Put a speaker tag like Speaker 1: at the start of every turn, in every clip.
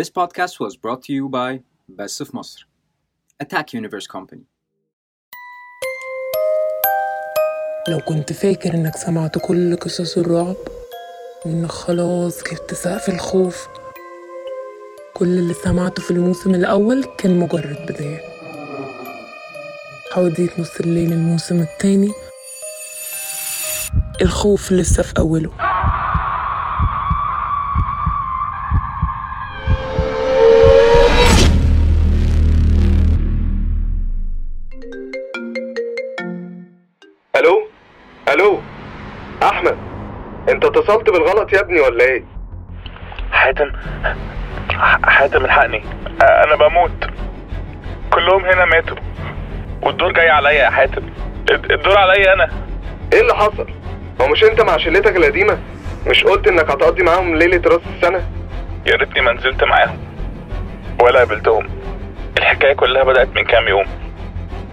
Speaker 1: This podcast was brought to you by Best of مصر Attack Universe Company.
Speaker 2: لو كنت فاكر إنك سمعت كل قصص الرعب وانك خلاص جبت سقف الخوف. كل اللي سمعته في الموسم الأول كان مجرد بداية. حواديت نص الليل الموسم التاني. الخوف لسه في أوله.
Speaker 3: ابني ولا إيه؟
Speaker 4: حاتم حاتم الحقني أنا بموت. كلهم هنا ماتوا والدور جاي عليا يا حاتم. الد- الدور عليا أنا.
Speaker 3: إيه اللي حصل؟ هو مش انت مع شلتك القديمة؟ مش قلت انك هتقضي معاهم ليلة راس السنة؟
Speaker 4: يا ريتني ما نزلت معاهم ولا قابلتهم. الحكاية كلها بدأت من كام يوم.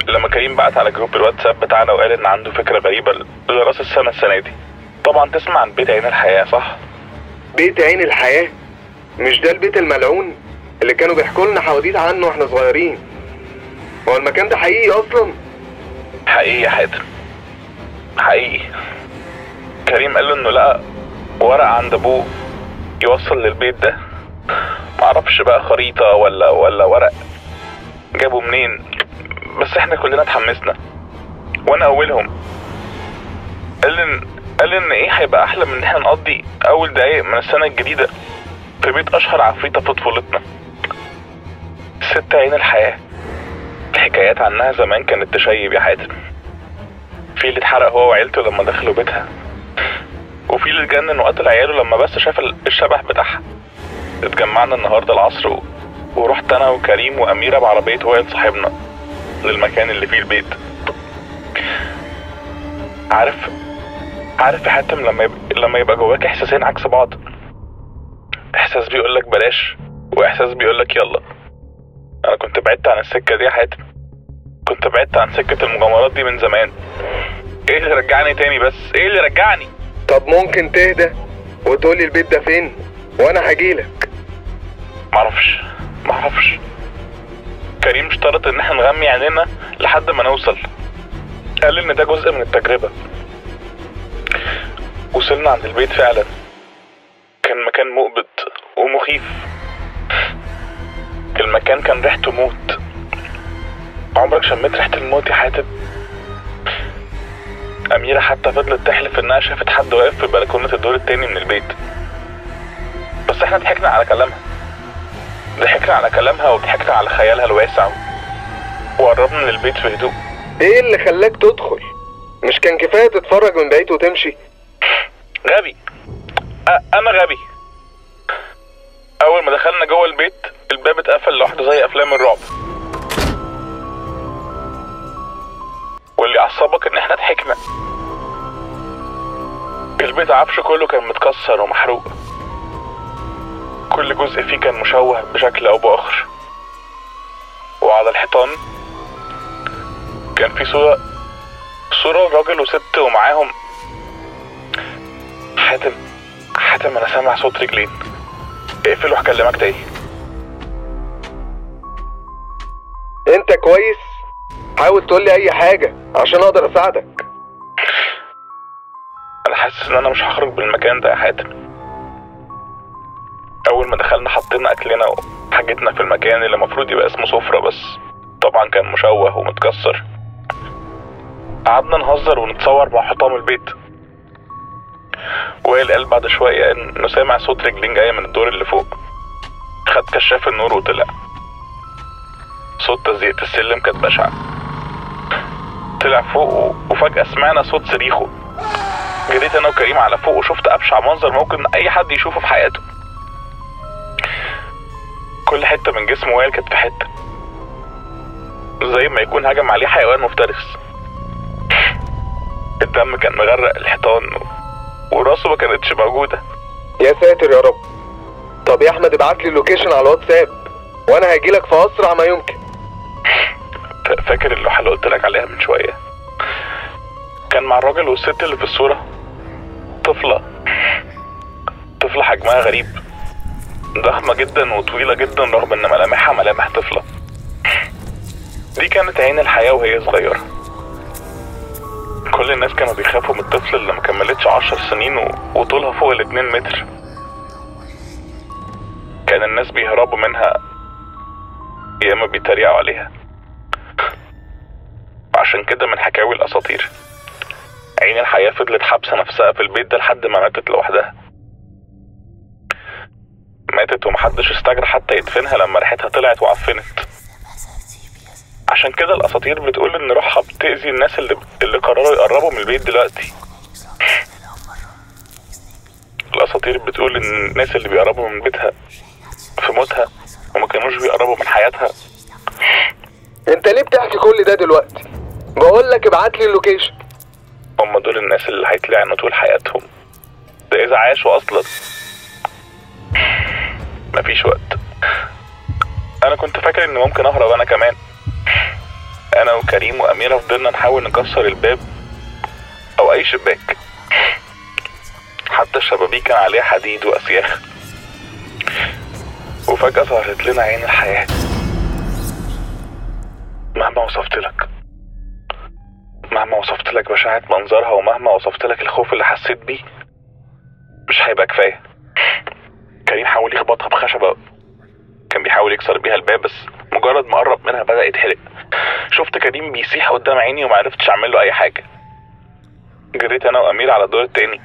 Speaker 4: لما كريم بعت على جروب الواتساب بتاعنا وقال إن عنده فكرة غريبة لرأس السنة السنة دي. طبعا تسمع عن بيت عين الحياة صح؟
Speaker 3: بيت عين الحياة؟ مش ده البيت الملعون اللي كانوا بيحكوا لنا حواديت عنه وإحنا صغيرين؟ هو المكان ده حقيقي أصلا؟
Speaker 4: حقيقي يا حاتم حقيقي. كريم قال له إنه لقى ورق عند أبوه يوصل للبيت ده. معرفش بقى خريطة ولا ولا ورق. جابه منين؟ بس إحنا كلنا اتحمسنا. وأنا أولهم. قال إن قال إن إيه هيبقى أحلى من إن إحنا نقضي أول دقايق من السنة الجديدة في بيت أشهر عفريتة في طفولتنا. ست عين الحياة. الحكايات عنها زمان كانت تشيب يا حاتم. في اللي اتحرق هو وعيلته لما دخلوا بيتها. وفي اللي اتجنن وقتل عياله لما بس شاف ال- الشبح بتاعها. اتجمعنا النهارده العصر. ورحت أنا وكريم وأميرة بعربية وائل صاحبنا للمكان اللي فيه البيت. عارف عارف يا حاتم لما يبقى لما يبقى جواك إحساسين عكس بعض. إحساس بيقولك بلاش وإحساس بيقولك يلا. أنا كنت بعدت عن السكة دي يا حاتم. كنت بعدت عن سكة المغامرات دي من زمان. إيه اللي رجعني تاني بس؟ إيه اللي رجعني؟
Speaker 3: طب ممكن تهدى وتقولي البيت ده فين؟ وأنا هجيلك.
Speaker 4: معرفش معرفش. كريم اشترط إن إحنا نغمي عينينا لحد ما نوصل. قال إن ده جزء من التجربة. وصلنا عند البيت فعلا. كان مكان مقبض ومخيف. المكان كان ريحته موت. عمرك شميت ريحة الموت يا حاتم؟ أميرة حتى فضلت تحلف إنها شافت حد واقف في بلكونة الدور التاني من البيت. بس إحنا ضحكنا على كلامها. ضحكنا على كلامها وضحكنا على خيالها الواسع. وقربنا من البيت في هدوء.
Speaker 3: إيه اللي خلاك تدخل؟ مش كان كفاية تتفرج من بعيد وتمشي؟
Speaker 4: غبي. أنا غبي. أول ما دخلنا جوه البيت الباب اتقفل لوحده زي أفلام الرعب. واللي عصبك إن إحنا ضحكنا. البيت عفشه كله كان متكسر ومحروق. كل جزء فيه كان مشوه بشكل أو بآخر. وعلى الحيطان كان في صورة صورة راجل وست ومعاهم حاتم. حاتم أنا سامع صوت رجلين. اقفل وهكلمك تاني.
Speaker 3: أنت كويس؟ حاول تقولي أي حاجة عشان أقدر أساعدك.
Speaker 4: أنا حاسس إن أنا مش هخرج من المكان ده يا حاتم. أول ما دخلنا حطينا أكلنا وحاجتنا في المكان اللي المفروض يبقى اسمه سفرة بس. طبعا كان مشوه ومتكسر. قعدنا نهزر ونتصور مع حطام البيت. وائل قال بعد شوية إنه سامع صوت رجلين جاية من الدور اللي فوق. خد كشاف النور وطلع. صوت تزييق السلم كانت بشعة. طلع فوق وفجأة سمعنا صوت صريخه. جريت أنا وكريم على فوق وشفت أبشع منظر ممكن أي حد يشوفه في حياته. كل حتة من جسم وائل كانت في حتة. زي ما يكون هجم عليه حيوان مفترس. الدم كان مغرق الحيطان. وراسه ما كانتش موجودة.
Speaker 3: يا ساتر يا رب. طب يا أحمد ابعت لي اللوكيشن على الواتساب وأنا هجيلك في أسرع ما يمكن.
Speaker 4: فاكر اللوحة اللي قلت لك عليها من شوية؟ كان مع الراجل والست اللي في الصورة. طفلة. طفلة حجمها غريب. ضخمة جدا وطويلة جدا رغم إن ملامحها ملامح طفلة. دي كانت عين الحياة وهي صغيرة. كل الناس كانوا بيخافوا من الطفل اللي مكملتش عشر سنين. وطولها فوق الاتنين متر. كان الناس بيهربوا منها يا إما بيتريقوا عليها. عشان كده من حكاوي الأساطير. عين الحياة فضلت حابسة نفسها في البيت ده لحد ما ماتت لوحدها. ماتت ومحدش استجرى حتى يدفنها لما ريحتها طلعت وعفنت. عشان كده الأساطير بتقول إن روحها بتأذي الناس اللي اللي قرروا يقربوا من البيت دلوقتي. الأساطير بتقول إن الناس اللي بيقربوا من بيتها في موتها وما كانوش بيقربوا من حياتها.
Speaker 3: أنت ليه بتحكي كل ده دلوقتي؟ بقول لك ابعت لي اللوكيشن.
Speaker 4: هم دول الناس اللي هيتلعنوا طول حياتهم. ده إذا عاشوا أصلا. مفيش وقت. أنا كنت فاكر إن ممكن أهرب أنا كمان. أنا وكريم واميره فضلنا نحاول نكسر الباب أو أي شباك. حتى الشبابيك كان عليها حديد وأسياخ. وفجأة ظهرت لنا عين الحياة. مهما وصفت لك. مهما وصفت لك بشاعة منظرها ومهما وصفت لك الخوف اللي حسيت بيه مش هيبقى كفاية. كريم حاول يخبطها بخشبة. كان بيحاول يكسر بيها الباب بس مجرد ما قرب منها بدأ يتحرق. شفت كريم بيسيح قدام عيني ومعرفتش أعمل له أي حاجة. جريت أنا وأمير على الدور التاني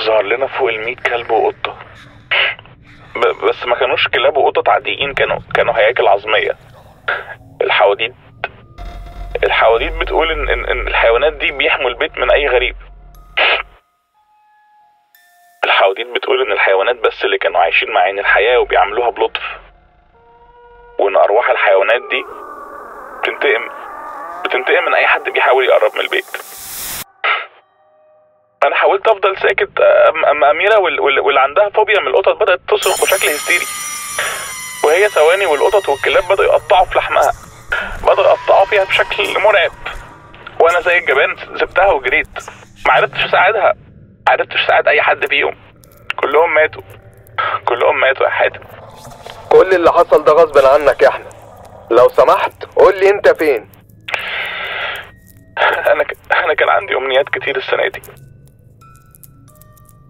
Speaker 4: ظهر لنا فوق الميت كلب وقطة. ب- بس ما كانوش كلاب وقطط عاديين كانوا كانوا هياكل عظمية. الحواديت الحواديت بتقول إن إن, إن الحيوانات دي بيحموا البيت من أي غريب. الحواديت بتقول إن الحيوانات بس اللي كانوا عايشين مع عين الحياة وبيعملوها بلطف. الحيوانات دي بتنتقم بتنتقم من أي حد بيحاول يقرب من البيت. أنا حاولت أفضل ساكت اما أميرة وال- وال- واللي عندها فوبيا من القطط بدأت تصرخ بشكل هستيري. وهي ثواني والقطط والكلاب بدأوا يقطعوا في لحمها. بدأوا يقطعوا فيها بشكل مرعب. وأنا زي الجبان سبتها وجريت. ما عرفتش أساعدها. ما عرفتش أساعد أي حد فيهم. كلهم ماتوا. كلهم ماتوا يا حاتم.
Speaker 3: كل اللي حصل ده غصب عنك يا أحمد. لو سمحت قول لي انت فين.
Speaker 4: أنا ك... أنا كان عندي أمنيات كتير السنة دي.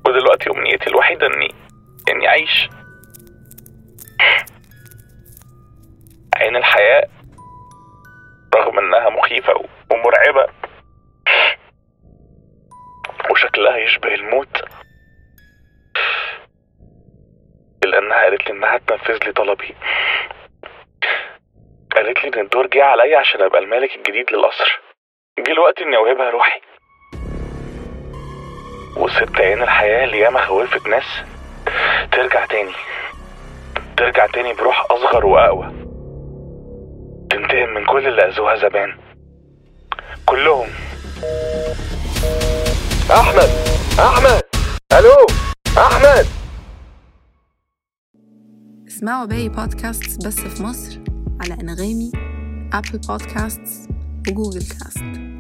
Speaker 4: ودلوقتي أمنيتي الوحيدة اني إني أعيش. عين الحياة رغم إنها مخيفة ومرعبة وشكلها يشبه الموت الا انها قالت لي إنها تنفذ لي طلبي. قالت لي إن الدور جه عليا عشان أبقى الملك الجديد للقصر. جه الوقت إني أوهبها روحي. وست عين الحياة اللي ياما خوفت ناس ترجع تاني. ترجع تاني بروح أصغر وأقوى. تنتقم من كل اللي أذوها زمان. كلهم.
Speaker 3: أحمد! أحمد! ألو! أحمد!
Speaker 5: اسمعوا باقي بودكاست بس في مصر. على انغامي ابل بودكاست وجوجل كاست